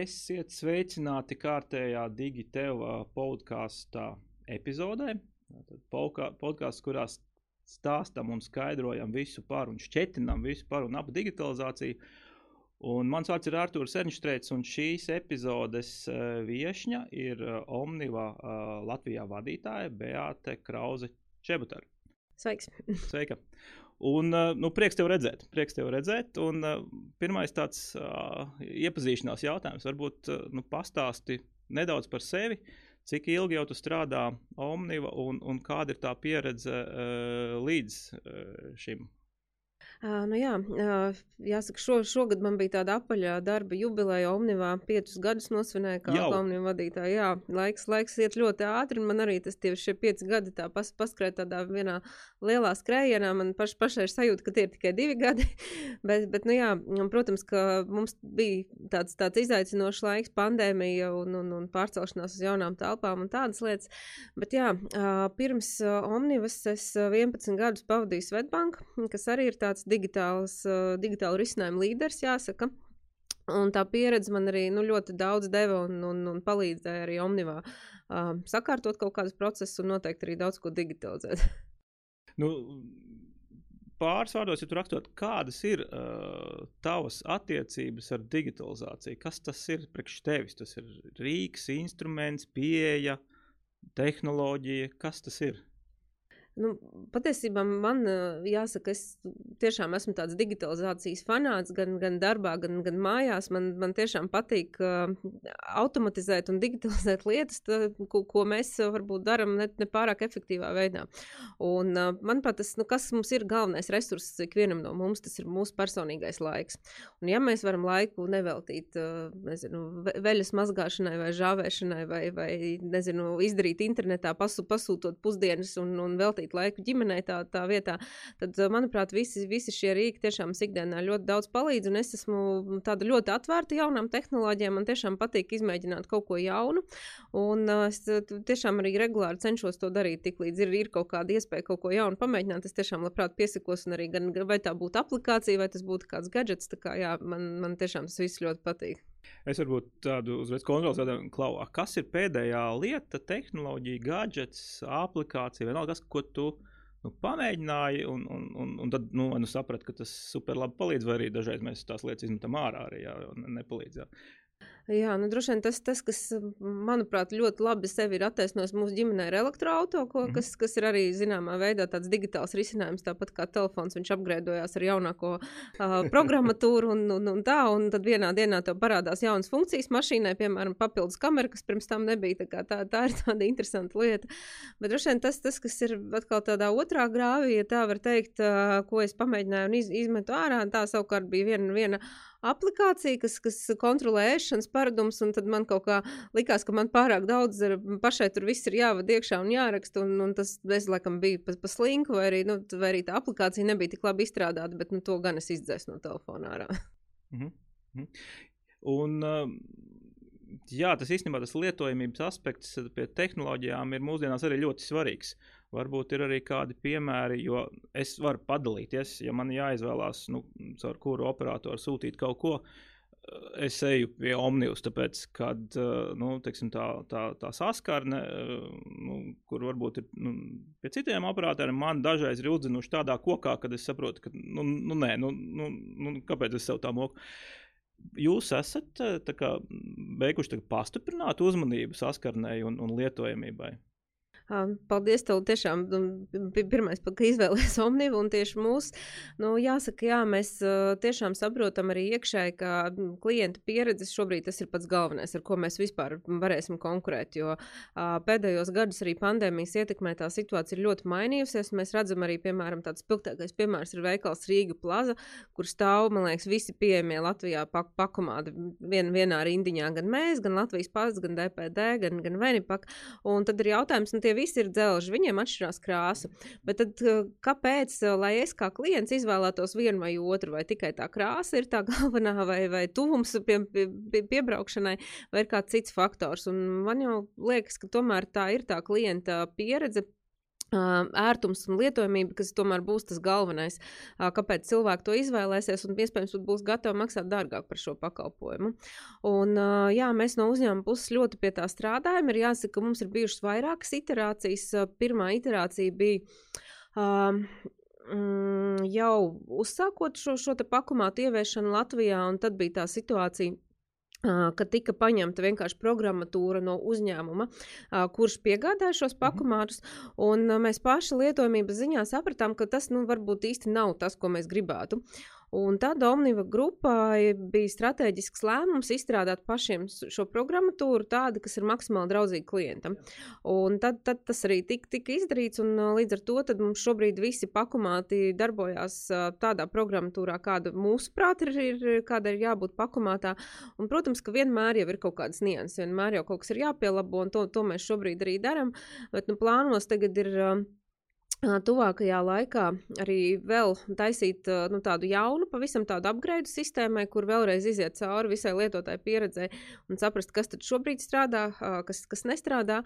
Esiet sveicināti kārtējā Digitēva podkāstā epizodē. Podkāsts, kurā stāstam un skaidrojam visu par un šķietinam visu par un ap digitalizāciju. Un mans vārds ir Arthurs Ernšteits, un šīs epizodes uh, viesņa ir uh, Omniva uh, Latvijā vadītāja Beate Krause Čebutara. Sveiks! Sveika! Un, nu, prieks tev redzēt. Prieks tev redzēt. Un, pirmais tāds uh, iepazīšanās jautājums. Varbūt uh, nu, pastāsti nedaudz par sevi. Cik ilgi jau tu strādā Omniva un, un kāda ir tā pieredze uh, līdz uh, šim nu jā, jāsaka, šo, šogad man bija tāda apaļā darba jubileja. Omnivā piecus gadus nosvinēja kā Omnivā vadītāja. Jā, laiks, laiks iet ļoti ātri, un man arī tas tieši šie pieci gadi tā pas, paskrēja tādā vienā lielā skrējienā. Man paš, pašai ir sajūta, ka tie ir tikai divi gadi. bet, bet, nu jā, protams, ka mums bija tāds, tāds izaicinošs laiks, pandēmija un, un, un pārcelšanās uz jaunām telpām un tādas lietas. Bet jā, pirms Omnivas es 11 gadus pavadīju Svetbank, kas arī ir tāds digitāls, digitālu risinājumu līderis, jāsaka. Un tā pieredze man arī nu, ļoti daudz deva un, un, un palīdzēja arī Omnivā uh, sakārtot kaut kādus procesus un noteikti arī daudz ko digitalizēt. nu, pāris vārdos, ja tu rakstot, kādas ir uh, tavas attiecības ar digitalizāciju? Kas tas ir priekš tevis? Tas ir rīks, instruments, pieeja, tehnoloģija. Kas tas ir? Nu, patiesībā man jāsaka, es tiešām esmu tāds digitalizācijas fanāts gan, gan darbā, gan, gan mājās. Man, man tiešām patīk uh, automatizēt un digitalizēt lietas, tā, ko, ko mēs varbūt darām ne, ne pārāk efektīvā veidā. Un, uh, manuprāt, tas, nu, kas mums ir galvenais resurss ikvienam no mums, tas ir mūsu personīgais laiks. Un, ja mēs varam laiku neveltīt uh, nezinu, veļas mazgāšanai vai žāvēšanai vai, vai nezinu, izdarīt internetā, pasu, pasūtot pusdienas un, un veltīt veltīt laiku ģimenei tā, tā vietā, tad, manuprāt, visi, visi šie rīki tiešām ikdienā ļoti daudz palīdz. Es esmu tāda ļoti atvērta jaunām tehnoloģijām. Man tiešām patīk izmēģināt kaut ko jaunu. Un es tiešām arī regulāri cenšos to darīt. Tiklīdz ir, ir kaut kāda iespēja kaut ko jaunu pamēģināt, es tiešām labprāt piesakos. Arī gan, vai tā būtu aplikācija, vai tas būtu kāds gadgets. Kā, jā, man, man tiešām tas viss ļoti patīk. Es varbūt tādu uzreiz kontrols jautājumu, Klau, kas ir pēdējā lieta, tehnoloģija, gadgets, aplikācija, vienalga, kas, ko tu nu, pamēģināji, un, un, un, un tad nu, nu, saprati, ka tas super labi palīdz, vai arī dažreiz mēs tās lietas izmetam ārā arī, jā, nepalīdz. Jā. Jā, nu, droši vien tas, tas, kas, manuprāt, ļoti labi sevi ir attaisnojis mūsu ģimenē, ir elektroautorāta, mm. kas, kas ir arī zināmā veidā tāds digitāls risinājums, tāpat kā telefons. Viņš apgrēdojās ar jaunāko uh, programmatūru, un, un, un tā, un tad vienā dienā tev parādās jaunas funkcijas mašīnai, piemēram, papildus kamera, kas pirms tam nebija. Tā, tā, tā ir tāda interesanta lieta. Bet droši vien tas, tas, kas ir atkal tādā otrā grāvī, ja tā var teikt, uh, ko es pamēģināju un iz, izmetu ārā, tā savukārt bija viena. viena aplikācija, kas, kas kontrolē ēšanas paradumus, un tad man kaut kā likās, ka man pārāk daudz ir, pašai tur viss ir jāvada iekšā un jāraksta, un, un tas es laikam bija pa, pa slinku, vai arī, nu, vai arī tā aplikācija nebija tik labi izstrādāta, bet nu, to gan es izdzēsu no telefona ārā. Mm -hmm. Un, uh, jā, tas īstenībā tas lietojamības aspekts pie tehnoloģijām ir mūsdienās arī ļoti svarīgs. Uh, Varbūt ir arī kādi piemēri, jo es varu padalīties, ja man jāizvēlās, nu, caur kuru operatoru sūtīt kaut ko. Eh, es eju pie Omnijas, tāpēc, kad eh, nu, teiksim, tā, tā, tā saskarne, eh, nu, kur varbūt ir nu, pie citiem operatoriem, man dažreiz ir uzdzinuši tādā kokā, kad es saprotu, ka, nu, nu nē, nu, nu, nu, kāpēc es sev tā moku. Jūs esat kā, beiguši pastiprināt uzmanību saskarnēji un, un lietojamībai. Paldies, tev tiešām pirmais, ka izvēlējies Omnivu un tieši mūs. Nu, jāsaka, jā, mēs tiešām saprotam arī iekšēji, ka klienta pieredzes šobrīd tas ir pats galvenais, ar ko mēs vispār varēsim konkurēt, jo pēdējos gadus arī pandēmijas ietekmē tā situācija ir ļoti mainījusies. Mēs redzam arī, piemēram, tāds spilgtākais piemērs ir veikals Rīga Plaza, kur stāv, man liekas, visi pieejamie Latvijā pak pakomādi vien, vienā rindiņā, gan mēs, gan Latvijas pats, gan DPD, gan, gan Venipak. Un tad ir jautājums, nu tie visi ir dzelži, viņiem atšķirās krāsa. Bet tad, eh, kāpēc, eh, lai es kā klients izvēlētos vienu vai otru, vai tikai tā krāsa ir tā galvenā, vai, vai tuvums pie, pie, pie, piebraukšanai, vai ir kāds cits faktors? Un man jau liekas, ka tomēr tā ir tā klienta pieredze ērtums un lietojamība, kas tomēr būs tas galvenais, kāpēc cilvēki to izvēlēsies un iespējams būs gatavi maksāt dārgāk par šo pakalpojumu. Un, jā, mēs no uzņēmuma puses ļoti pie tā strādājam. Ir jāsaka, ka mums ir bijušas vairākas iterācijas. Pirmā iterācija bija. Um, jau uzsākot šo, šo pakumātu ieviešanu Latvijā, un tad bija tā situācija, ka tika paņemta vienkārši programmatūra no uzņēmuma, kurš piegādāja šos mhm. pakumātus. Mēs paši lietojamības ziņā sapratām, ka tas nu, varbūt īsti nav tas, ko mēs gribētu. Un tad Omniva grupai bija strateģisks lēmums izstrādāt pašiem šo programmatūru tādu, kas ir maksimāli draudzīga klientam. Un tad, tad tas arī tika, tika izdarīts, un līdz ar to mums šobrīd visi pakumāti darbojās tādā programmatūrā, kāda mūsuprāt ir, ir, kāda ir jābūt pakumātā. Un, protams, ka vienmēr jau ir kaut kādas nianses, vienmēr jau kaut kas ir jāpielabo, un to, to mēs šobrīd arī darām. Bet nu, plānos tagad ir tuvākajā laikā arī vēl taisīt nu, tādu jaunu, pavisam tādu upgrade sistēmai, kur vēlreiz iziet cauri visai lietotāju pieredzē un saprast, kas tad šobrīd strādā, kas, kas nestrādā.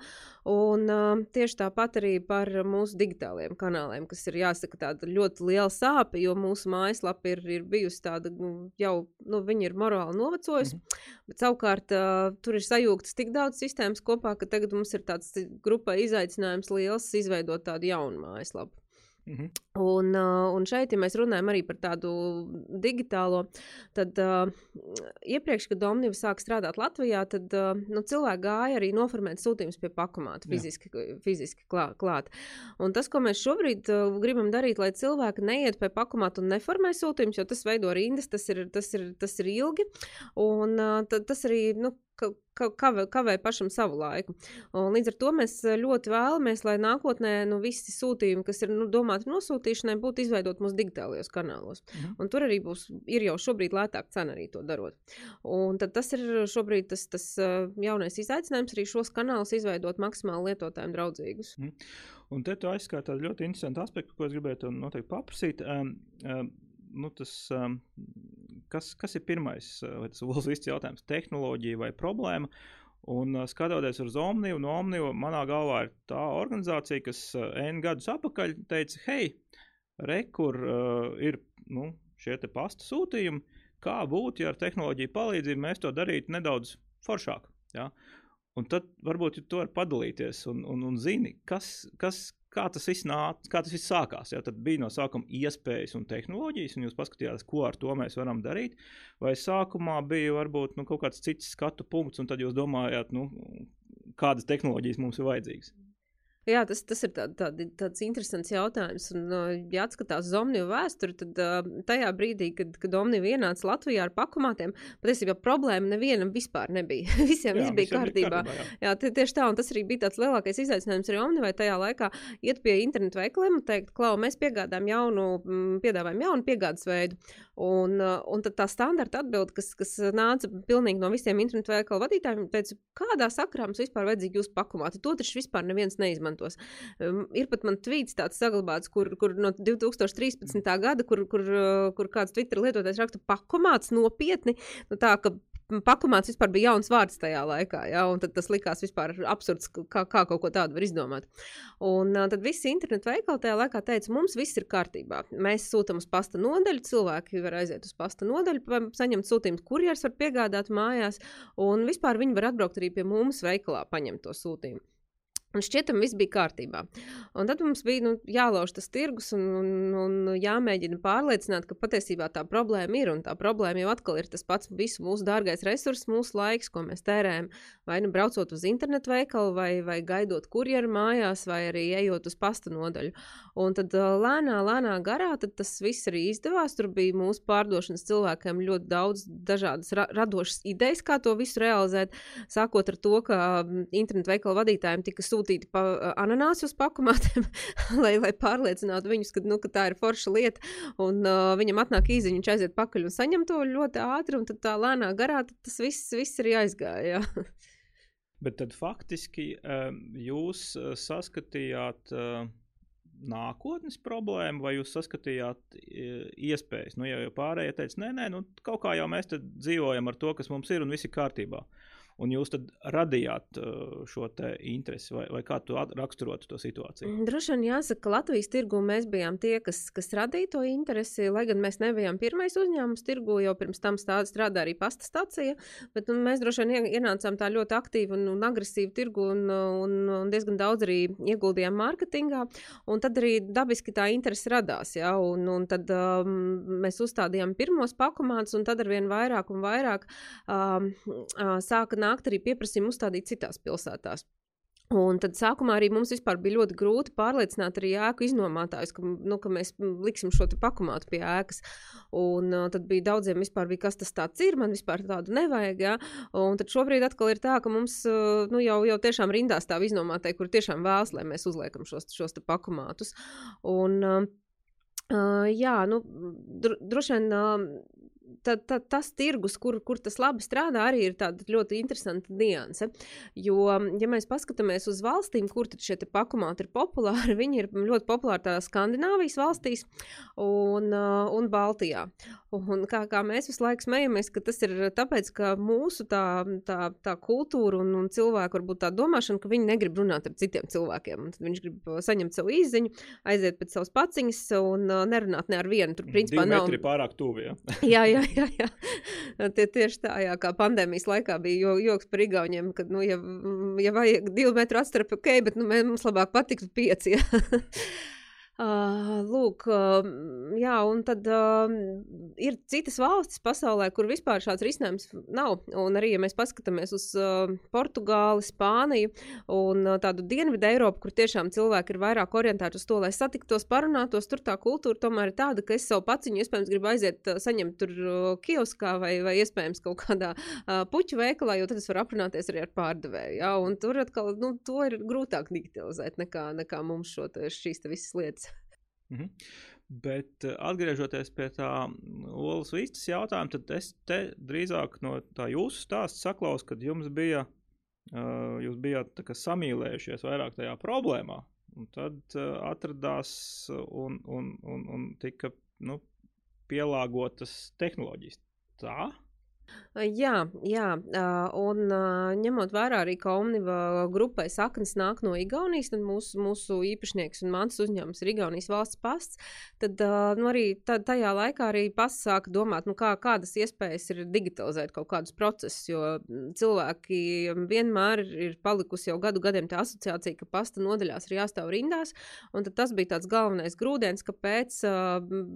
Un tieši tāpat arī par mūsu digitālajiem kanāliem, kas ir jāsaka tāda ļoti liela sāpe, jo mūsu mājaslapa ir, ir bijusi tāda nu, jau, nu, viņa ir morāli novecojusi, -hmm. bet savukārt tur ir sajūgtas tik daudz sistēmas kopā, ka tagad mums ir tāds grupai izaicinājums liels izveidot tādu jaunu māju mājaslapu. Mm -hmm. un, un šeit, ja mēs runājam arī par tādu digitālo, tad uh, iepriekš, kad Omniva sāk strādāt Latvijā, tad uh, nu, cilvēki gāja arī noformēt sūtījumus pie pakomāta fiziski, Jā. fiziski klā, klāt. Un tas, ko mēs šobrīd uh, gribam darīt, lai cilvēki neiet pie pakomāta un neformē sūtījumus, jo tas veido rindas, tas ir, tas ir, tas ir ilgi. Un uh, tas arī nu, kavē, kavē pašam savu laiku. Un līdz ar to mēs eh, ļoti vēlamies, lai nākotnē nu, visi sūtījumi, kas ir nu, domāti nosūtīšanai, būtu izveidot mūsu digitālajos kanālos. Mhm. Un tur arī būs, ir jau šobrīd lētāk cena arī to darot. Un tas ir šobrīd tas, tas eh, jaunais izaicinājums arī šos kanālus izveidot maksimāli lietotājiem draudzīgus. Mhm. Un te tu aizskati tādu ļoti interesantu aspektu, ko es gribētu noteikti paprasīt. Um, um, nu, tas, um, kas, kas ir pirmais, vai tas ir īsts jautājums, tehnoloģija vai problēma? Un skatoties uz Omniju, no Omniju manā galvā ir tā organizācija, kas N gadus atpakaļ teica, hei, re, kur uh, ir nu, šie pasta sūtījumi, kā būtu, ja ar tehnoloģiju palīdzību mēs to darītu nedaudz foršāk. Ja? Un tad varbūt tu vari padalīties un, un, un zini, kas, kas, kā tas viss nāca, kā tas viss sākās. Jā, tad bija no sākuma iespējas un tehnoloģijas, un jūs paskatījāties, ko ar to mēs varam darīt. Vai sākumā bija varbūt nu, kaut kāds cits skatu punkts, un tad jūs domājāt, nu, kādas tehnoloģijas mums ir vajadzīgas. Jā, tas, tas ir tā, tā, tāds interesants jautājums. Un, ja atskatās uz Omniju vēsturi, tad tajā brīdī, kad, kad Omnija ienāca Latvijā ar pakumātiem, patiesībā problēma nevienam vispār nebija. visiem jā, bija kārtībā. Bija kārtībā jā. jā, tieši tā, un tas arī bija tāds lielākais izaicinājums arī Omnijai tajā laikā iet pie internetu veikaliem un teikt, klau, mēs piegādājam jaunu, piedāvājam jaunu piegādes veidu. Un, un tad tā standarta atbilde, kas, kas nāca pilnīgi no visiem internetu veikalu vadītājiem, teica, kādā sakrā mums vispār vajadzīgi jūs pakumāti. To taču vispār neviens neizmanto izmantos. Um, ir pat man tvīts tāds saglabāts, kur, kur no 2013. gada, kur, kur, kur kāds Twitter lietotājs raksta pakomāts nopietni, nu tā, ka pakumāts vispār bija jauns vārds tajā laikā, ja, un tas likās vispār absurds, kā, kā kaut ko tādu var izdomāt. Un uh, tad visi internetu veikali tajā laikā teica, mums viss ir kārtībā. Mēs sūtām uz pasta nodaļu, cilvēki var aiziet uz pasta nodaļu, saņemt sūtījumus, kurjers var piegādāt mājās, un vispār viņi var atbraukt arī pie mums veikalā paņemt to sūtījumu. Un šķietam, viss bija kārtībā. Un tad mums bija nu, jālauž tas tirgus un, un, un jāmēģina pārliecināt, ka patiesībā tā problēma ir. Un tā problēma jau atkal ir tas pats visu mūsu dārgais resurss, mūsu laiks, ko mēs tērējam. Vai nu braucot uz internetu veikalu, vai, vai gaidot kurjeru mājās, vai arī ejot uz pasta nodaļu. Un tad lēnā, lēnā garā tas viss arī izdevās. Tur bija mūsu pārdošanas cilvēkiem ļoti daudz dažādas ra radošas idejas, kā to visu realizēt. Sākot ar to, ka internetu veikalu vadītājiem tika sūtīti pa, ananāsu uz pakumātiem, lai, lai pārliecinātu viņus, ka, nu, ka tā ir forša lieta. Un uh, viņam atnāk īziņa, viņš aiziet pakaļ un saņem to ļoti ātri, un tad tā lēnā garā tas viss, viss arī aizgāja. Bet tad faktiski jūs saskatījāt nākotnes problēmu, vai jūs saskatījāt iespējas? Nu, ja jau pārējie teica, nē, nē, nu, kaut kā jau mēs dzīvojam ar to, kas mums ir, un viss ir kārtībā. Un jūs tad radījāt šo interesi, vai, vai kā tu raksturotu to situāciju? Mm, droši vien jāsaka, ka Latvijas tirgu mēs bijām tie, kas, kas radīja to interesi, lai gan mēs nebijām pirmais uzņēmums tirgu, jo pirms tam strādāja arī pasta stācija, bet nu, mēs droši vien ienācām tā ļoti aktīvi un, un agresīvi tirgu un, un, un diezgan daudz arī ieguldījām mārketingā, un tad arī dabiski tā interese radās, ja, un, un tad um, mēs uzstādījām pirmos pakomātus, un tad arvien vairāk un vairāk um, uh, sāka nākt arī pieprasījumi uzstādīt citās pilsētās. Un tad sākumā arī mums bija ļoti grūti pārliecināt arī ēku iznomātājus, ka, nu, ka mēs liksim šo pakumātu pie ēkas. Un uh, tad bija daudziem vispār, bija, kas tas ir, man vispār tādu nevajag. Ja? Un tad šobrīd atkal ir tā, ka mums uh, nu, jau, jau tiešām rindā stāv iznomātāji, kur tiešām vēlas, lai mēs uzliekam šos, šos pakumātus. Un, uh, Uh, jā, nu, dro, droši vien uh, tad, tad tas tirgus, kur, kur tas labi strādā, arī ir tāda ļoti interesanta nianse. Jo, ja mēs paskatāmies uz valstīm, kur šie pakumāti ir populāri, viņi ir ļoti populāri tādās Skandināvijas valstīs un, uh, un Baltijā. Un kā, kā mēs visu laiku smejamies, ka tas ir tāpēc, ka mūsu tā, tā, tā kultūra un, un cilvēku varbūt tā domāšana, ka viņi negrib runāt ar citiem cilvēkiem. Tad viņš grib saņemt savu īziņu, aiziet pēc savas paciņas un uh, nerunāt ne ar vienu. Tur principā nav. pārāk tuvi. Ja? jā, jā, jā, jā. Tie tieši tā, jā, kā pandēmijas laikā bija jo, joks par igauniem, ka, nu, ja, ja vajag divu metru atstarapi, ok, bet nu, mums labāk patiktu pieci. Uh, lūk, uh, jā, un tad uh, ir citas valstis pasaulē, kur vispār šāds risinājums nav. Un arī, ja mēs paskatāmies uz uh, Portugāli, Spāniju un uh, tādu dienvidu Eiropu, kur tiešām cilvēki ir vairāk orientēti uz to, lai satiktos, parunātos, tur tā kultūra tomēr ir tāda, ka es savu paciņu iespējams gribu aiziet uh, saņemt tur uh, kioskā vai, vai iespējams kaut kādā uh, puķu veikalā, jo tad es varu aprunāties arī ar pārdevēju. Jā, un tur atkal, nu, to ir grūtāk digitalizēt nekā, nekā mums šo, šīs visas lietas. Mhm. Bet eh, atgriežoties pie tā mm, olas vistas jautājuma, tad es te drīzāk no tā jūsu stāsta saklausu, kad jums bija, uh, jūs bijāt samīlējušies vairāk tajā problēmā, un tad uh, atradās un, un, un, un tika nu, pielāgotas tehnoloģijas. Tā? Jā, jā, un ņemot vērā arī, ka Omniva grupai saknes nāk no Igaunijas, tad mūsu, mūsu īpašnieks un mans uzņēmums ir Igaunijas valsts pasts, tad nu, arī tajā laikā arī pasts sāka domāt, nu, kā, kādas iespējas ir digitalizēt kaut kādus procesus, jo cilvēki vienmēr ir palikusi jau gadu gadiem tā asociācija, ka pasta nodaļās ir jāstāv rindās, un tas bija tāds galvenais grūdienis, kāpēc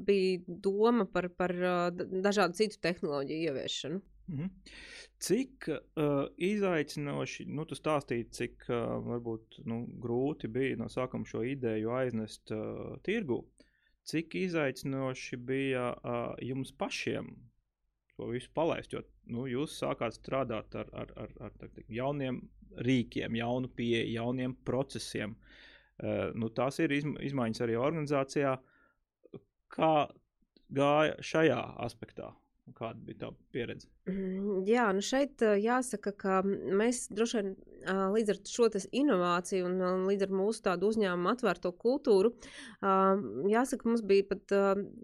bija doma par, par dažādu citu tehnoloģiju ieviešanu. Mhm. Cik uh, izaicinoši, nu, tu stāstīji, cik uh, varbūt nu, grūti bija no sākuma šo ideju aiznest uh, tirgu. Cik izaicinoši bija uh, jums pašiem to visu palaist? Jo nu, jūs sākāt strādāt ar, ar, ar, ar tā, jauniem rīkiem, jaunu pieeju, jauniem procesiem. Uh, nu, tās ir izma izmaiņas arī organizācijā. Kā gāja šajā aspektā? Kāda bija tā pieredze? Mm, jā, nu šeit jāsaka, ka mēs droši vien līdz ar šo inovāciju un līdz ar mūsu tādu uzņēmumu atvērto kultūru, jāsaka, mums bija pat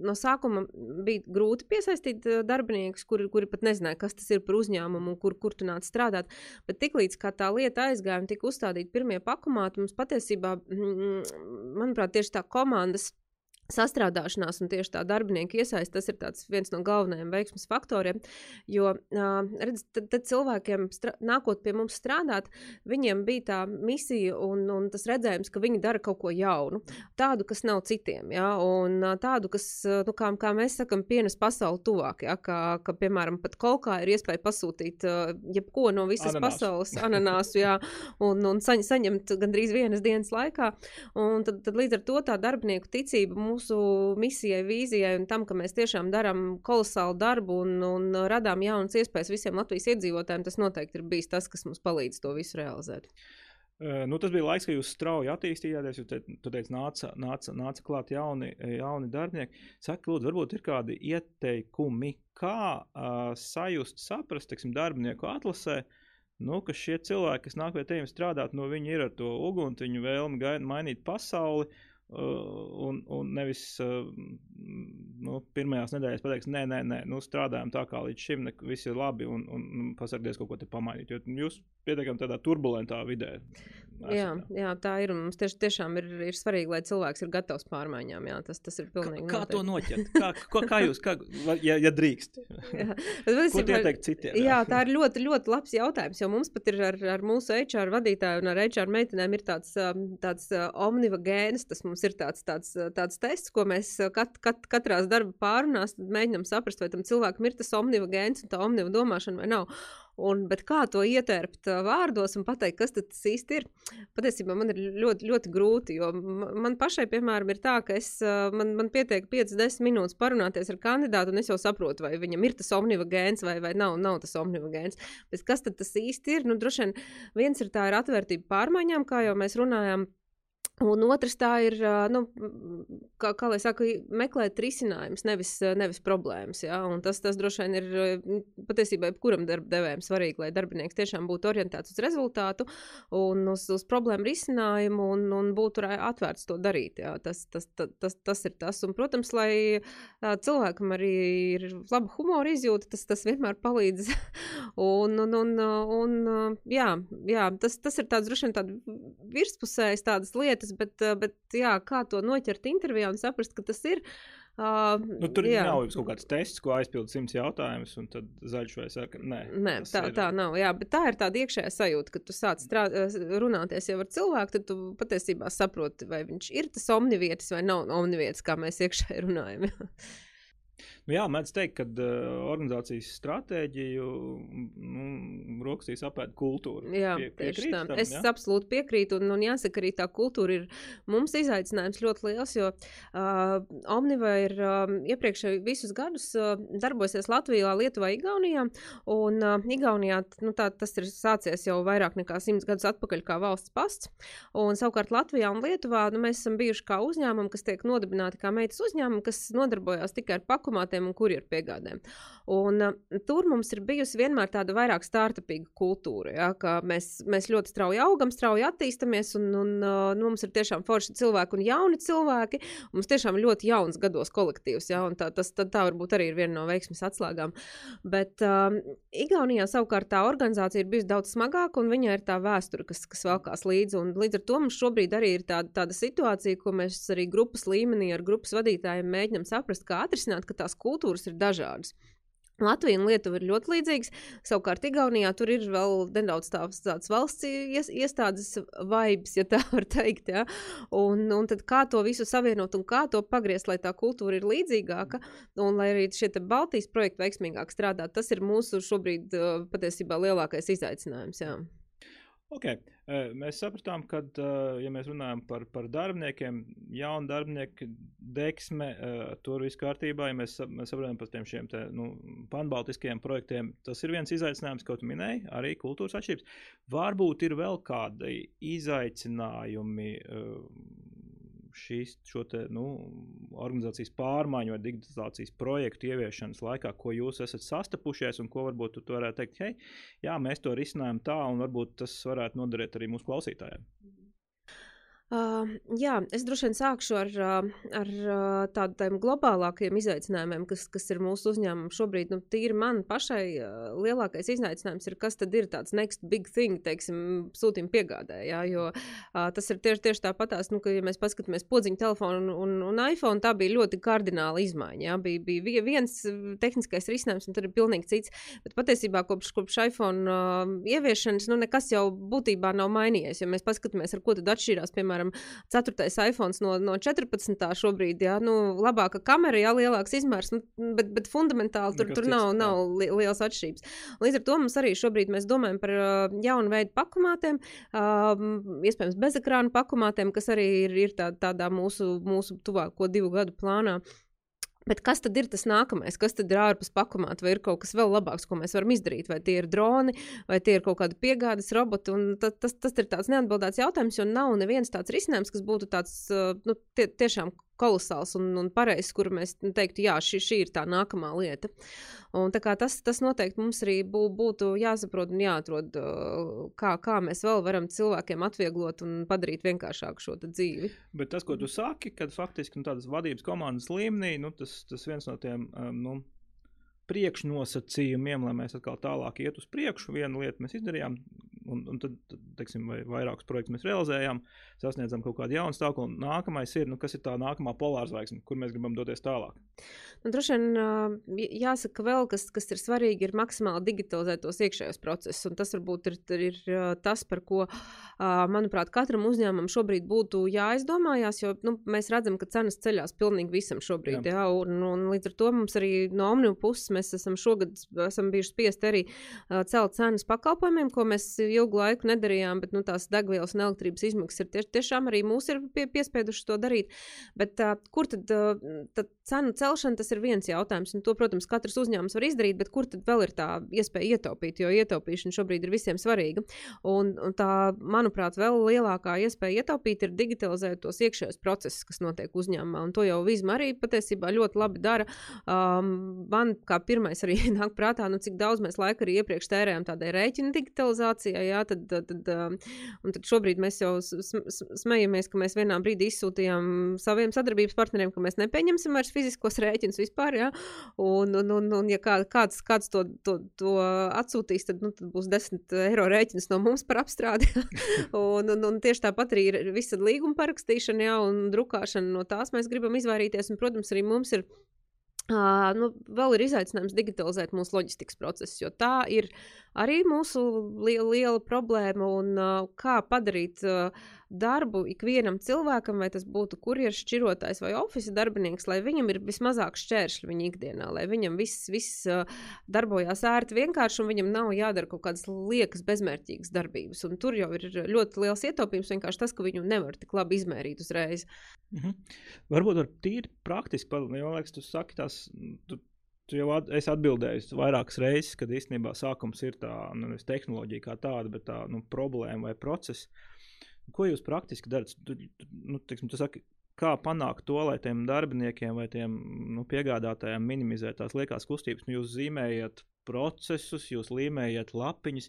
no sākuma bija grūti piesaistīt darbiniekus, kuri, kuri pat nezināja, kas tas ir par uzņēmumu un kur, kur tu nāc strādāt. Bet tiklīdz kā tā lieta aizgāja un tika uzstādīti pirmie pakomāti, mums patiesībā, mm, manuprāt, tieši tā komandas sastrādāšanās un tieši tā darbinieka iesaiste, tas ir viens no galvenajiem veiksmes faktoriem. Jo, redz, tad, tad cilvēkiem, nākot pie mums strādāt, viņiem bija tā misija un, un tas redzējums, ka viņi dara kaut ko jaunu, tādu, kas nav citiem, ja? un tādu, kas, nu, kā, kā mēs sakam, pienes pasauli tuvāk, ja? kā, ka, piemēram, pat kolkā ir iespēja pasūtīt jebko no visas Ananās. pasaules, ananāsu, jā, un, un saņ, saņemt gandrīz vienas dienas laikā, un tad, tad līdz ar to tā darbinieku ticība mūsu misijai, vīzijai un tam, ka mēs tiešām darām kolosālu darbu un, un radām jaunas iespējas visiem Latvijas iedzīvotājiem, tas noteikti ir bijis tas, kas mums palīdz to visu realizēt. Uh, nu, tas bija laiks, kad jūs strauji attīstījāties. Jūs te, teicat, nāca, nāca, nāca klāt jauni, jauni darbinieki. Saka, lūdzu, varbūt ir kādi ieteikumi, kā uh, sajust, saprast, teiksim, darbinieku atlasē, nu, ka šie cilvēki, kas nāk pie tevis strādāt, no viņi ir ar to uguns, viņu vēlmi mainīt pasauli. Un, un nevis nu, pirmajās nedēļās pateiks, nē, nē, nē nu, strādājam tā kā līdz šim, ne, viss ir labi un, un, un pasargties kaut ko te pamainīt. Jo jūs pietiekami tādā turbulentā vidē. Jā, jā, tā ir. Mums tieši, tiešām ir, ir svarīgi, lai cilvēks ir gatavs pārmaiņām. Jā, tas, tas ir pilnīgi. Kā, kā to noķert? Kā, kā, kā jūs, kā, ja, ja drīkst? jā, bet, Ko ieteikt citiem? Jā? jā, tā ir ļoti, ļoti labs jautājums. Jo mums pat ir ar, ar mūsu HR vadītāju un ar HR meitenēm ir tāds, tāds uh, omniva gēns. Mums ir tāds, tāds, tāds tests, ko mēs kat, kat, katrās darba pārunās mēģinām saprast, vai tam cilvēkam ir tas omniva gēns un tā omniva domāšana vai nav. Un, bet kā to ietērpt vārdos un pateikt, kas tas īsti ir? Patiesībā man ir ļoti, ļoti grūti. Jo man pašai, piemēram, ir tā, ka es, man, man pietiek 5-10 minūtes parunāties ar kandidātu, un es jau saprotu, vai viņam ir tas omniva gēns vai, vai nav, nav tas omniva gēns. Bet kas tad tas īsti ir? Nu, droši vien viens ir tā ir atvērtība pārmaiņām, kā jau mēs runājām. Un otrs tā ir, nu, kā, kā lai saka, meklēt risinājumus, nevis, nevis problēmas. Ja? Un tas, tas droši vien ir patiesībā jebkuram darba devējam svarīgi, lai darbinieks tiešām būtu orientēts uz rezultātu un uz, uz problēmu risinājumu un, un būtu atvērts to darīt. Ja? Tas, tas, tas, tas, tas ir tas. Un, protams, lai cilvēkam arī ir laba humora izjūta, tas, tas vienmēr palīdz. un, un, un, un, jā, jā, tas, tas ir tāds droši vien tāds virspusējs tādas lietas lietas, bet, bet jā, kā to noķert intervijā un saprast, ka tas ir. Uh, nu, tur jā. nav kaut kāds tests, ko aizpildīt simts jautājumus, un tad zaļš vai sarkans. Nē, Nē tā, ir... tā nav. Jā, bet tā ir tāda iekšējā sajūta, ka tu sāc runāties jau ar cilvēku, tad tu patiesībā saproti, vai viņš ir tas omnivietis vai nav omnivietis, kā mēs iekšēji runājam. Nu, jā, mēdz teikt, ka uh, organizācijas stratēģiju nu, rokstīs apēta kultūra. Jā, Pie, tieši tā. Tam, es jā? absolūti piekrītu, un, un jāsaka, arī tā kultūra ir mums izaicinājums ļoti liels, jo uh, Omniva ir uh, iepriekšēji visus gadus uh, darbosies Latvijā, Lietuvā, Igaunijā, un uh, Igaunijā nu, tā, tas ir sācies jau vairāk nekā simts gadus atpakaļ kā valsts pasts, un savukārt Latvijā un Lietuvā nu, mēs esam bijuši kā uzņēmumi, kas tiek nodibināti kā meitas uzņēmumi, kas nodarbojās tikai ar pakumātiem pakumātēm un kurjeru piegādēm. Un, uh, tur mums ir bijusi vienmēr tāda vairāk startupīga kultūra, ja, ka mēs, mēs ļoti strauji augam, strauji attīstamies, un, un uh, nu, mums ir tiešām forši cilvēki un jauni cilvēki. Un mums tiešām ļoti jauns gados kolektīvs, ja, un tā, tas, tā, tā varbūt arī ir viena no veiksmes atslēgām. Bet um, Igaunijā savukārt tā organizācija ir bijusi daudz smagāka, un viņai ir tā vēsture, kas, kas velkās līdzi. Un līdz ar to mums šobrīd arī ir tāda, tāda situācija, ko mēs arī grupas līmenī ar grupas vadītājiem mēģinām saprast, kā atrisināt, ka tās kultūras ir dažādas. Latvija un Lietuva ir ļoti līdzīgas. Savukārt, Igaunijā tur ir vēl nedaudz tāds, tāds valsts ies, iestādes vibes, ja tā var teikt. Ja? Un, un kā to visu savienot un kā to pagriezt, lai tā kultūra ir līdzīgāka un lai arī šie Baltijas projekti veiksmīgāk strādā, tas ir mūsu šobrīd patiesībā lielākais izaicinājums. Jā. Okay. Mēs sapratām, ka, ja mēs runājam par, par darbiniekiem, jaunu darbinieku deksme, tur viss kārtībā. Ja mēs, mēs saprotam par tiem šiem te, nu, panbaltiskajiem projektiem, tas ir viens izaicinājums, ko tu minēji, arī kultūras atšķirības. Varbūt ir vēl kādi izaicinājumi šīs te, nu, organizācijas pārmaiņu vai digitalizācijas projektu ieviešanas laikā, ko jūs esat sastapušies un ko varbūt tu varētu teikt, hei, jā, mēs to risinājam tā, un varbūt tas varētu noderēt arī mūsu klausītājiem. Uh, jā, es droši vien sākšu ar, ar tādiem globālākiem izaicinājumiem, kas, kas ir mūsu uzņēmumam šobrīd. Nu, tīri man pašai lielākais izaicinājums ir, kas tad ir tāds next big thing, teiksim, sūtījuma piegādē. Jā, jo uh, tas ir tieši, tieši tāpatās, nu, ka, ja mēs paskatāmies podziņu telefonu un, un iPhone, tā bija ļoti kardināla izmaiņa. Jā, bija, bija viens tehniskais risinājums, un tad ir pilnīgi cits. Bet patiesībā kopš, kopš iPhone uh, ieviešanas, nu, nekas jau būtībā nav mainījies. Ja mēs paskatāmies, ar ko tad atšķirās, piemēram, piemēram, 4. iPhone no, no 14. šobrīd, jā, nu, labāka kamera, jā, lielāks izmērs, nu, bet, bet fundamentāli tur, Nekas tur nav, cits, nav li liels atšķirības. Līdz ar to mums arī šobrīd mēs domājam par uh, jaunu veidu pakumātēm, uh, iespējams, bezekrānu pakumātēm, kas arī ir, ir tā, tādā mūsu, mūsu tuvāko divu gadu plānā. Bet kas tad ir tas nākamais? Kas tad ir ārpus pakomāta? Vai ir kaut kas vēl labāks, ko mēs varam izdarīt? Vai tie ir droni, vai tie ir kaut kādi piegādes roboti? Tas, tas, tas ir tāds neatbildēts jautājums, jo nav neviens tāds risinājums, kas būtu tāds nu, tie, tiešām kolosāls un, un pareizs, kur mēs teiktu, jā, šī, šī ir tā nākamā lieta. Un, tas, tas noteikti mums arī bū, būtu jāsaprot un jāatrod, kā, kā mēs vēl varam cilvēkiem atvieglot un padarīt vienkāršāku šo dzīvi. Bet tas, ko tu saki, kad faktiski nu, tādas vadības komandas līmenī, nu, tas, tas viens no tiem. Um, nu, priekšnosacījumiem, lai mēs atkal tālāk iet uz priekšu. Vienu lietu mēs izdarījām, un, un tad, teiksim, vai vairākus projektus mēs realizējām, sasniedzam kaut kādu jaunu stāvokli. Nākamais ir, nu, kas ir tā nākamā polārzvaigzne, kur mēs gribam doties tālāk. Nu, droši vien jāsaka, vēl kas, kas ir svarīgi, ir maksimāli digitalizēt tos iekšējos procesus. Un tas varbūt ir, ir tas, par ko, manuprāt, katram uzņēmumam šobrīd būtu jāizdomājās, jo nu, mēs redzam, ka cenas ceļās pilnīgi visam šobrīd. Jā. Jā, un, un līdz ar to mums arī no Omnium puses mēs esam šogad esam bijuši spiest arī celt cenas pakalpojumiem, ko mēs ilgu laiku nedarījām, bet nu, tās degvielas un elektrības izmaksas ir tie, tiešām arī mūs ir pie, piespieduši to darīt. Bet uh, kur tad, uh, tad cenu celšana, tas ir viens jautājums, un to, protams, katrs uzņēmums var izdarīt, bet kur tad vēl ir tā iespēja ietaupīt, jo ietaupīšana šobrīd ir visiem svarīga. Un, un tā, manuprāt, vēl lielākā iespēja ietaupīt ir digitalizēt tos iekšējos procesus, kas notiek uzņēmumā, un to jau Vizma arī patiesībā ļoti labi dara. Um, man kā pirmais arī nāk prātā, nu, cik daudz mēs laika arī iepriekš tērējām tādai rēķina digitalizācijai. Jā, tad, tad, tad, um, tad šobrīd mēs jau smejamies, ka mēs vienā brīdī izsūtījām saviem sadarbības partneriem, ka mēs nepieņemsim vairs fiziskos rēķinus vispār. Jā, un, un, un, un ja kā, kāds, kāds to, to, to atsūtīs, tad, nu, tad būs 10 eiro rēķins no mums par apstrādi. un, un, un tieši tāpat arī ir visa līguma parakstīšana jā, un drukāšana. No tās mēs gribam izvairīties. Un, protams, arī mums ir Uh, nu, vēl ir izaicinājums digitalizēt mūsu loģistikas procesus, jo tā ir arī mūsu liela, liela problēma. Un, uh, kā padarīt uh, darbu ikvienam cilvēkam, vai tas būtu kurjeris, šķirotājs vai oficiāls darbinieks, lai viņam ir vismazāk šķēršļi viņa ikdienā, lai viņam viss, viss uh, darbojās ērti, vienkārši un viņam nav jādara kaut kādas liekas, bezmērķīgas darbības. Un tur jau ir ļoti liels ietaupījums vienkārši tas, ka viņu nevar tik labi izmērīt uzreiz. Mhm. Varbūt ar tīri praktiski, jo, liekas, tu saki tās. Tu... Tu jau at, esi atbildējis vairākas reizes, kad īstenībā sākums ir tā nu, nevis tehnoloģija kā tāda, bet tā nu, problēma vai process. Ko jūs praktiski darat? Tu, tu, nu, tiksim, tu saki, kā panākt to, lai tiem darbiniekiem vai tiem nu, piegādātājiem minimizētu tās liekās kustības? Nu, jūs zīmējat procesus, jūs līmējat lapiņas.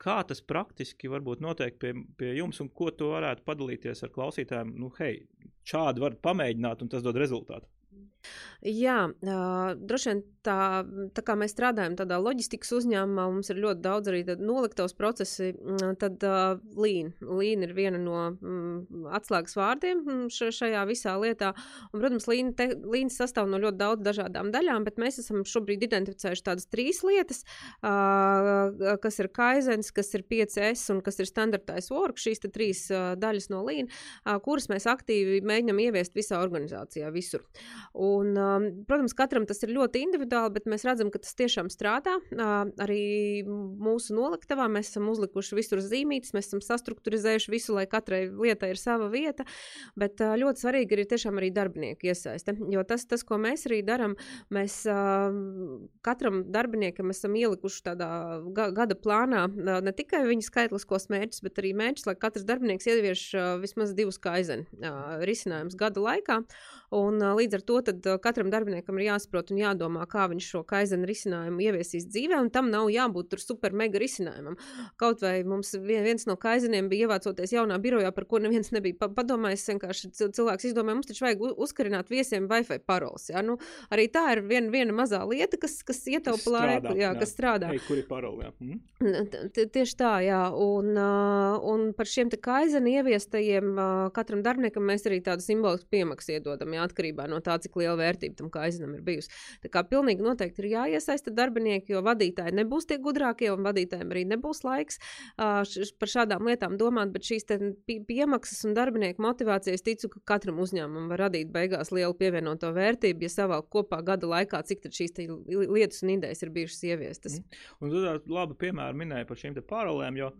Kā tas praktiski varbūt notiek pie, pie jums, un ko tu varētu padalīties ar klausītājiem? Nu, hei, šādi var pamēģināt, un tas dod rezultātu. Jā, uh, droši vien tā, tā kā mēs strādājam tādā loģistikas uzņēmumā, mums ir ļoti daudz arī noliktos procesi. Tad uh. Līna ir viena no mm, atslēgas vārdiem šajā visā lietā. Un, protams, līna sastāv no ļoti daudz dažādām daļām, bet mēs esam šobrīd identificējuši tādas trīs lietas, uh, kas ir kaizens, kas ir 5S un kas ir standartais work. Šīs trīs uh, daļas no līna, uh, kuras mēs aktīvi mēģinam ieviest visā organizācijā, visur. Un, um, protams, katram tas ir ļoti individuāli, bet mēs redzam, ka tas tiešām strādā. Uh, arī mūsu noliktavā mēs esam uzlikuši visur zīmītes, mēs esam sastruktūrizējuši visu, lai katrai lietai ir sava vieta. Bet uh, ļoti svarīgi ir tiešām arī darbinieku iesaiste. Jo tas, tas ko mēs arī darām, mēs uh, katram darbiniekam esam ielikuši tādā ga gada plānā uh, ne tikai viņa skaitliskos mērķus, bet arī mērķus, lai katrs darbinieks ievieš uh, vismaz divus kaizeni uh, risinājumus gada laikā. Un, uh, līdz ar to tad, uh, katram darbiniekam ir jāsaprot un jādomā, kā viņš šo kaizenu risinājumu ieviesīs dzīvē, un tam nav jābūt super mega risinājumam. Kaut vai mums viens no kaizeniem bija ievācoties jaunā birojā, par ko neviens nebija padomājis. Vienkārši cilvēks izdomāja, mums taču vajag uzkarināt viesiem Wi-Fi paroles. Ja? Nu, arī tā ir viena, viena mazā lieta, kas, kas ietaupa laiku, jā, jā. kas strādā. Ei, kur ir parole? Mm? Tieši tā, jā. Un, uh, un par šiem kaizenu ieviestajiem katram darbiniekam mēs arī tādu simbolisku piemaksu iedodam. Jā, atkarībā no tā, cik liela vērtība tam kaizinam ir bijusi. Tā kā pilnīgi noteikti ir jāiesaista darbinieki, jo vadītāji nebūs tie gudrākie, un vadītājiem arī nebūs laiks uh, š, par šādām lietām domāt, bet šīs piemaksas un darbinieku motivācijas ticu, ka katram uzņēmumam var radīt beigās lielu pievienoto vērtību, ja savā kopā gada laikā, cik šīs lietas un idejas ir bijušas ieviestas. Mm. Un tu tādu labu piemēru minēji par šīm paralēlēm, jo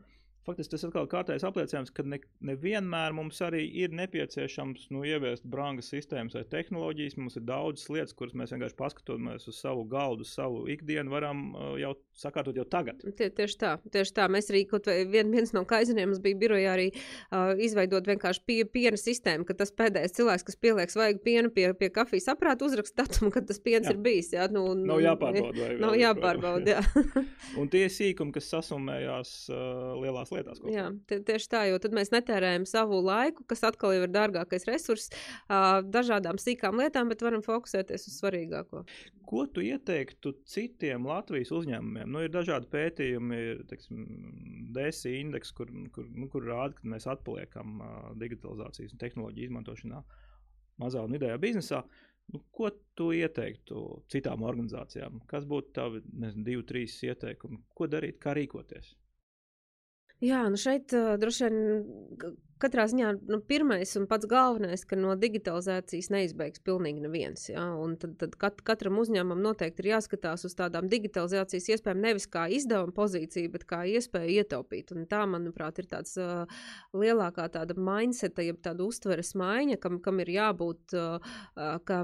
faktiski tas atkal kārtējs apliecinājums, ka ne, nevienmēr mums arī ir nepieciešams nu, ieviest brangas sistēmas vai tehnoloģijas. Mums ir daudzas lietas, kuras mēs vienkārši paskatoties uz savu galdu, uz savu ikdienu, varam uh, jau sakārtot jau tagad. Tie, tieši tā, tieši tā. Mēs arī vien, viens no kaiziniem mums bija birojā arī uh, izveidot vienkārši pie, piena sistēmu, ka tas pēdējais cilvēks, kas pieliek svaigu pienu pie, pie kafijas aprāta, uzraksta datumu, kad tas piens jā. ir bijis. Jā, nu, nav jāpārbauda. Nav jāpārbauda, jā. un tie sīkumi, kas sasumējās uh, lielās lietās lietās. Kopā. Jā, tieši tā, jo tad mēs netērējam savu laiku, kas atkal ir dārgākais resurss, dažādām sīkām lietām, bet varam fokusēties uz svarīgāko. Ko tu ieteiktu citiem Latvijas uzņēmumiem? Nu, ir dažādi pētījumi, ir teiksim, DSI indeks, kur, kur, nu, kur rāda, ka mēs atpaliekam digitalizācijas un tehnoloģiju izmantošanā mazā un vidējā biznesā. Nu, ko tu ieteiktu citām organizācijām? Kas būtu tavi nezinu, divi, trīs ieteikumi? Ko darīt, kā rīkoties? Jā, nu šeit droši vien katrā ziņā nu, pirmais un pats galvenais, ka no digitalizācijas neizbeigs pilnīgi neviens. Ja? Un tad, tad kat, katram uzņēmumam noteikti ir jāskatās uz tādām digitalizācijas iespējām nevis kā izdevuma pozīcija, bet kā iespēja ietaupīt. Un tā, manuprāt, ir tāds uh, lielākā tāda mindseta, jeb tāda uztveres maiņa, kam, kam ir jābūt, uh, ka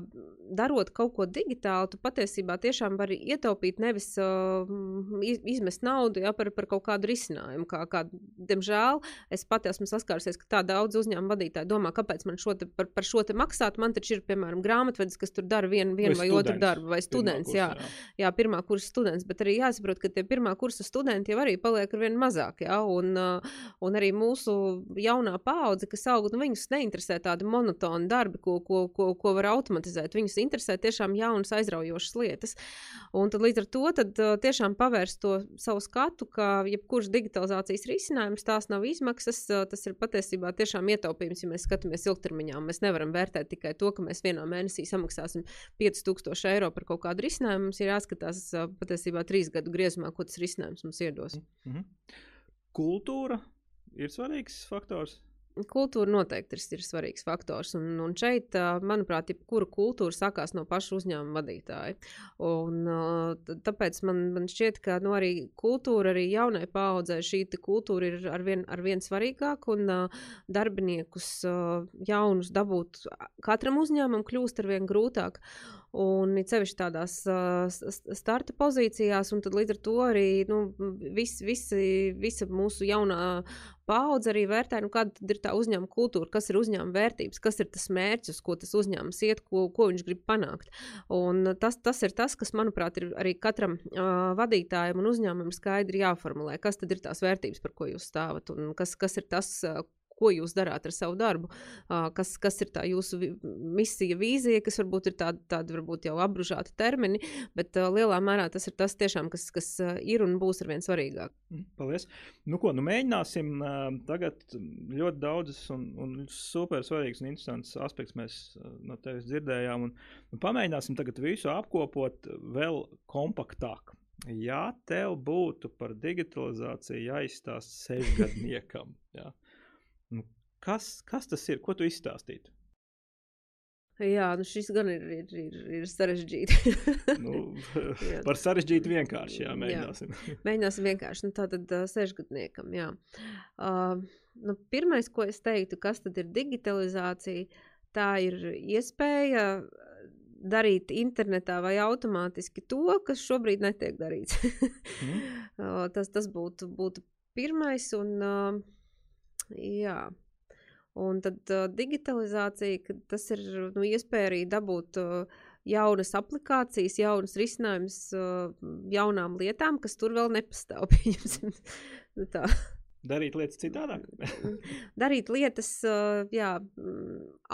darot kaut ko digitāli, tu patiesībā tiešām vari ietaupīt nevis uh, izmest naudu ja, par, par kaut kādu risinājumu. Kā, kā, diemžēl es pati esmu saskārusies, tā daudz uzņēmuma vadītāji domā, kāpēc man šo te, par, par šo te maksāt. Man taču ir, piemēram, grāmatvedis, kas tur dara vienu vien vai, vai otru darbu, vai students. Kursa, jā, jā. jā, pirmā kursa students, bet arī jāsaprot, ka tie pirmā kursa studenti jau arī paliek ar vien mazāk. Jā, un, un arī mūsu jaunā paudze, kas aug, nu, viņus neinteresē tādi monotoni darbi, ko, ko, ko, ko var automatizēt. Viņus interesē tiešām jaunas, aizraujošas lietas. Un tad līdz ar to tad, tiešām pavērst to savu skatu, ka jebkurš digitalizācijas risinājums tās nav izmaksas, tas ir patiesībā patiesībā tiešām ietaupījums, ja mēs skatāmies ilgtermiņā. Mēs nevaram vērtēt tikai to, ka mēs vienā mēnesī samaksāsim 5000 eiro par kaut kādu risinājumu. Mums ir jāskatās patiesībā trīs gadu griezumā, ko tas risinājums mums iedos. Mm -hmm. Kultūra ir svarīgs faktors. Kultūra noteikti ir, ir svarīgs faktors. Un, un šeit, manuprāt, jebkura kultūra sākās no paša uzņēmuma vadītāja. Un, tāpēc man, man šķiet, ka nu, arī kultūra, arī jaunai paudzei šī kultūra ir arvien, arvien svarīgāka. Un darbiniekus jaunus dabūt katram uzņēmumam kļūst arvien grūtāk. Un it sevišķi tādās starta pozīcijās, un līdz ar to arī nu, vis, visi, visa mūsu jaunā paudze arī vērtē, nu, kāda ir tā uzņēmuma kultūra, kas ir uzņēmuma vērtības, kas ir tas mērķis, ko tas uzņēmums iet, ko, ko viņš grib panākt. Un tas, tas ir tas, kas, manuprāt, ir arī katram uh, vadītājam un uzņēmumam skaidri jāformulē, kas tad ir tās vērtības, par ko jūs stāvat, un kas, kas ir tas, uh, ko jūs darāt ar savu darbu, kas, kas ir tā jūsu misija, vīzija, kas varbūt ir tādi, tādi varbūt jau apbružāti termini, bet lielā mērā tas ir tas tiešām, kas, kas ir un būs ar vien svarīgāk. Mm, paldies. Nu ko, nu mēģināsim tagad ļoti daudzas un, un super svarīgas un interesantas aspektus mēs no tevis dzirdējām un, un pamēģināsim tagad visu apkopot vēl kompaktāk. Ja tev būtu par digitalizāciju jāizstāsta sešgadniekam, ja, Nu, kas, kas tas ir? Ko tu izstāstītu? Jā, nu šis gan ir, ir, ir, ir sarežģīti. nu, par sarežģītu vienkārši, jā, mēģināsim. jā. Mēģināsim vienkārši, nu tā tad uh, sešgadniekam, jā. Uh, nu, pirmais, ko es teiktu, kas tad ir digitalizācija, tā ir iespēja darīt internetā vai automātiski to, kas šobrīd netiek darīts. mm. uh, tas, tas būtu, būtu pirmais un... Uh, Jā. Un tad uh, digitalizācija, tas ir nu, iespēja arī dabūt uh, jaunas aplikācijas, jaunas risinājumus uh, jaunām lietām, kas tur vēl nepastāv. nu, tā. Darīt lietas citādāk. Darīt lietas, jā,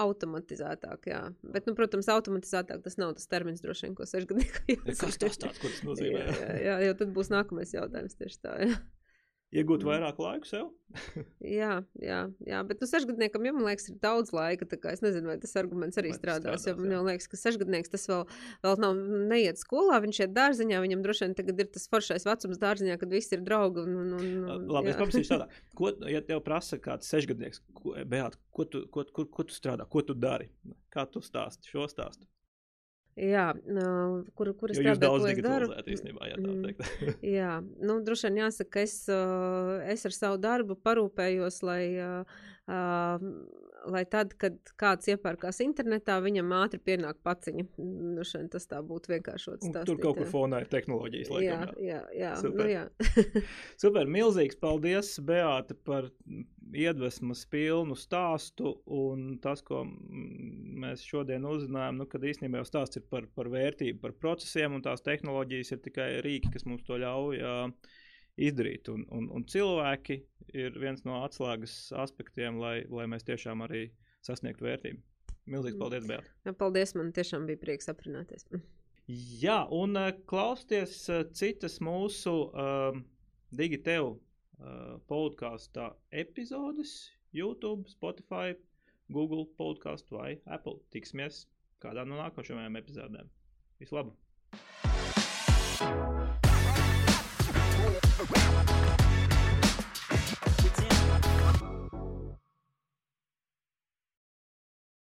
automatizētāk, jā. Bet, nu, protams, automatizētāk tas nav tas termins, droši vien, ko sešgadniekā jau. Kas tas tāds, ko tas nozīmē? jā, jā, jā, jo tad būs nākamais jautājums tieši tā, jā iegūt mm. vairāk laika sev. jā, jā, jā, bet nu, sešgadniekam jau, man liekas, ir daudz laika. Es nezinu, vai tas arguments arī vai strādās. strādās jo, man liekas, ka sešgadnieks tas vēl, vēl nav neiet skolā, viņš iet dārziņā. Viņam droši vien tagad ir tas foršais vecums dārziņā, kad visi ir draugi. Un, un, un, Labi, jā. es paprasīšu tādā. Ko, ja tev prasa kāds sešgadnieks, ko, Beat, ko, tu, ko, ko, ko tu strādā, ko tu dari? Kā tu stāsti šo stāstu? Jā, kur, kur es strādāju, daudz digitalizējat īstenībā, jā, tā Mm. teikt. Jā, nu, droši vien jāsaka, ka es, es ar savu darbu parūpējos, lai, uh, lai tad, kad kāds iepērkās internetā, viņam ātri pienāk paciņa. Nu, šeit tas tā būtu vienkāršots. Stāstīt, Tur kaut kur fonā ir tehnoloģijas, laikam. Jā. jā, jā. Super. Nu, jā. Super, milzīgs paldies, Beāta, par iedvesmas pilnu stāstu. Un tas, ko mm, mēs šodien uzzinājām, nu, kad īstenībā jau stāsts ir par, par vērtību, par procesiem, un tās tehnoloģijas ir tikai rīki, kas mums to ļauj uh, izdarīt. Un, un, un cilvēki ir viens no atslēgas aspektiem, lai, lai mēs tiešām arī sasniegtu vērtību. Milzīgs paldies, Beāta! Jā, Paldies, man tiešām bija prieks aprunāties. Jā, un uh, klausieties uh, citas mūsu uh, Digitēvu uh, podkāstu epizodes, YouTube, Spotify, Google podkāstu vai Apple. Tiksimies kādā no nākošajām epizodēm. Vislabāk! Yeah.